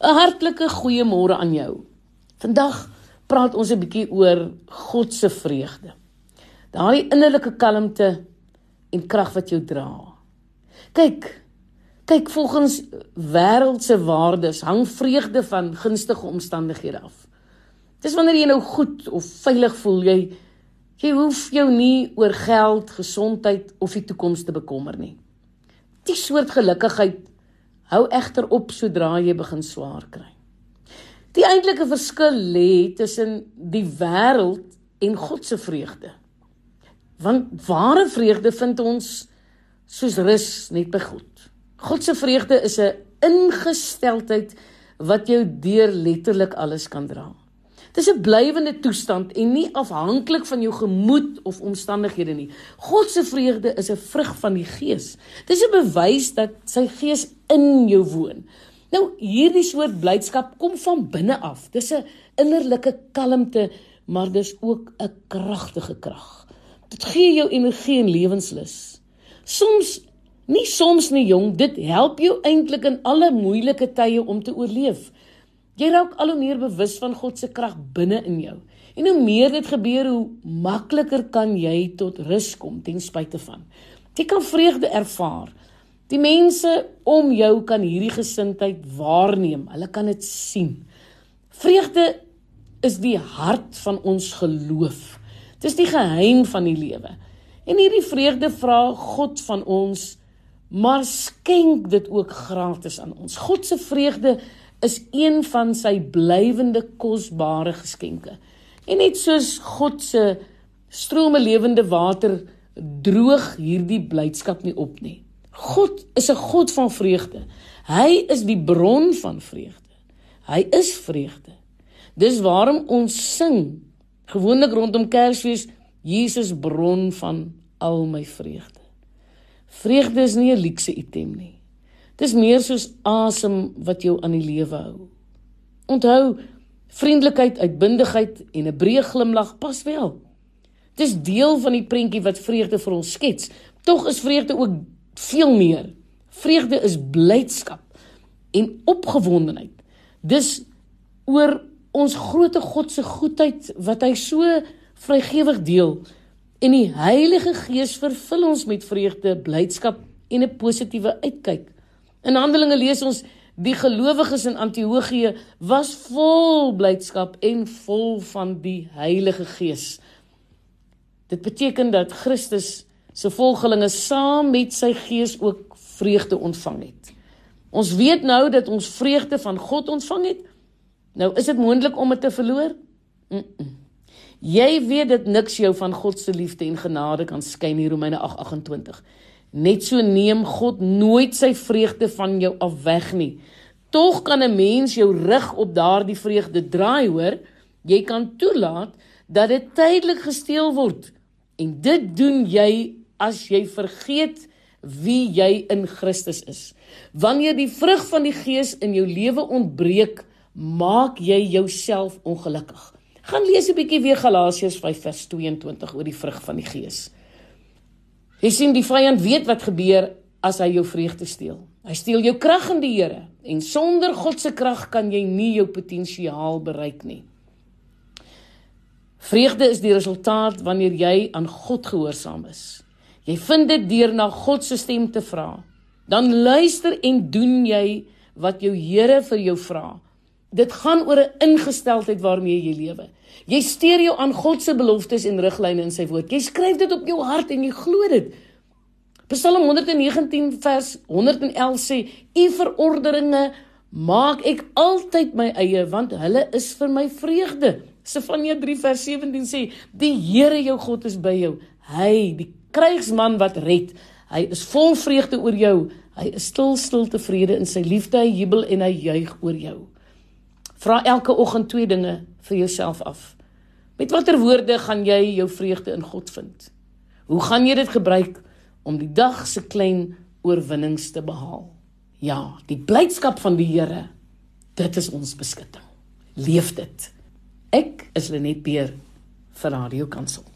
'n Hartlike goeiemôre aan jou. Vandag praat ons 'n bietjie oor God se vreugde. Daardie innerlike kalmte en krag wat jou dra. Kyk, kyk volgens wêreldse waardes hang vreugde van gunstige omstandighede af. Dis wanneer jy nou goed of veilig voel, jy jy hoef jou nie oor geld, gesondheid of die toekoms te bekommer nie. Die soort gelukigheid hou egter op sodra jy begin swaar kry. Die eintlike verskil lê tussen die wêreld en God se vreugde. Want ware vreugde vind ons soos rus net by God. God se vreugde is 'n ingesteldheid wat jou deur letterlik alles kan dra. Dis 'n blywende toestand en nie afhanklik van jou gemoed of omstandighede nie. God se vreugde is 'n vrug van die Gees. Dis 'n bewys dat sy Gees in jou woon. Nou hierdie soort blydskap kom van binne af. Dis 'n innerlike kalmte, maar dis ook 'n kragtige krag. Dit gee jou energie en lewenslus. Soms nie soms nie jong, dit help jou eintlik in alle moeilike tye om te oorleef. Jy raak al hoe meer bewus van God se krag binne in jou. En hoe meer dit gebeur, hoe makliker kan jy tot rus kom ten spyte van. Jy kan vreugde ervaar. Die mense om jou kan hierdie gesindheid waarneem. Hulle kan dit sien. Vreugde is die hart van ons geloof. Dis die geheim van die lewe. En hierdie vreugde vra God van ons, maar skenk dit ook gratis aan ons. God se vreugde is een van sy blywende kosbare geskenke. En net soos God se strome lewende water droog hierdie blydskap nie op nie. God is 'n God van vreugde. Hy is die bron van vreugde. Hy is vreugde. Dis waarom ons sing gewoonlik rondom Kersfees Jesus bron van al my vreugde. Vreugde is nie 'n luukse item nie. Dis meer soos asem wat jou aan die lewe hou. Onthou, vriendelikheid, uitbundigheid en 'n breë glimlag pas wel. Dis deel van die prentjie wat vreugde vir ons skets. Tog is vreugde ook veel meer. Vreugde is blydskap en opgewondenheid. Dis oor ons grootte God se goedheid wat hy so vrygewig deel en die Heilige Gees vervul ons met vreugde, blydskap en 'n positiewe uitkyk. In Handelinge lees ons die gelowiges in Antiochië was vol blydskap en vol van die Heilige Gees. Dit beteken dat Christus se volgelinge saam met sy Gees ook vreugde ontvang het. Ons weet nou dat ons vreugde van God ontvang het. Nou is dit moontlik om dit te verloor? Mm -mm. Jy weet dat niks jou van God se liefde en genade kan skei nie Romeine 8:28. Net so neem God nooit sy vreugde van jou af weg nie. Tog kan 'n mens jou rig op daardie vreugde draai, hoor. Jy kan toelaat dat dit tydelik gesteel word. En dit doen jy as jy vergeet wie jy in Christus is. Wanneer die vrug van die Gees in jou lewe ontbreek, maak jy jouself ongelukkig. Gaan lees 'n bietjie weer Galasiërs 5 vers 22 oor die vrug van die Gees. Jy sien die vyand weet wat gebeur as hy jou vreugde steel. Hy steel jou krag in die Here en sonder God se krag kan jy nie jou potensiaal bereik nie. Vreugde is die resultaat wanneer jy aan God gehoorsaam is. Jy vind dit deur na God se stem te vra. Dan luister en doen jy wat jou Here vir jou vra. Dit gaan oor 'n ingesteldheid waarmee jy lewe. Jy steur jou aan God se beloftes en riglyne in sy woord. Jy skryf dit op jou hart en jy glo dit. Psalm 119 vers 111 sê: "U verordeninge maak ek altyd my eie, want hulle is vir my vreugde." Sefanja 3 vers 17 sê: "Die Here jou God is by jou. Hy, die krygsman wat red, hy is vol vreugde oor jou. Hy is stil stil tevrede in sy liefde, hy jubel en hy juig oor jou." Vra elke oggend twee dinge vir jouself af. Met watter woorde gaan jy jou vreugde in God vind? Hoe gaan jy dit gebruik om die dag se klein oorwinnings te behaal? Ja, die blydskap van die Here, dit is ons beskutting. Leef dit. Ek is Lenet Beer vir Radio Kansel.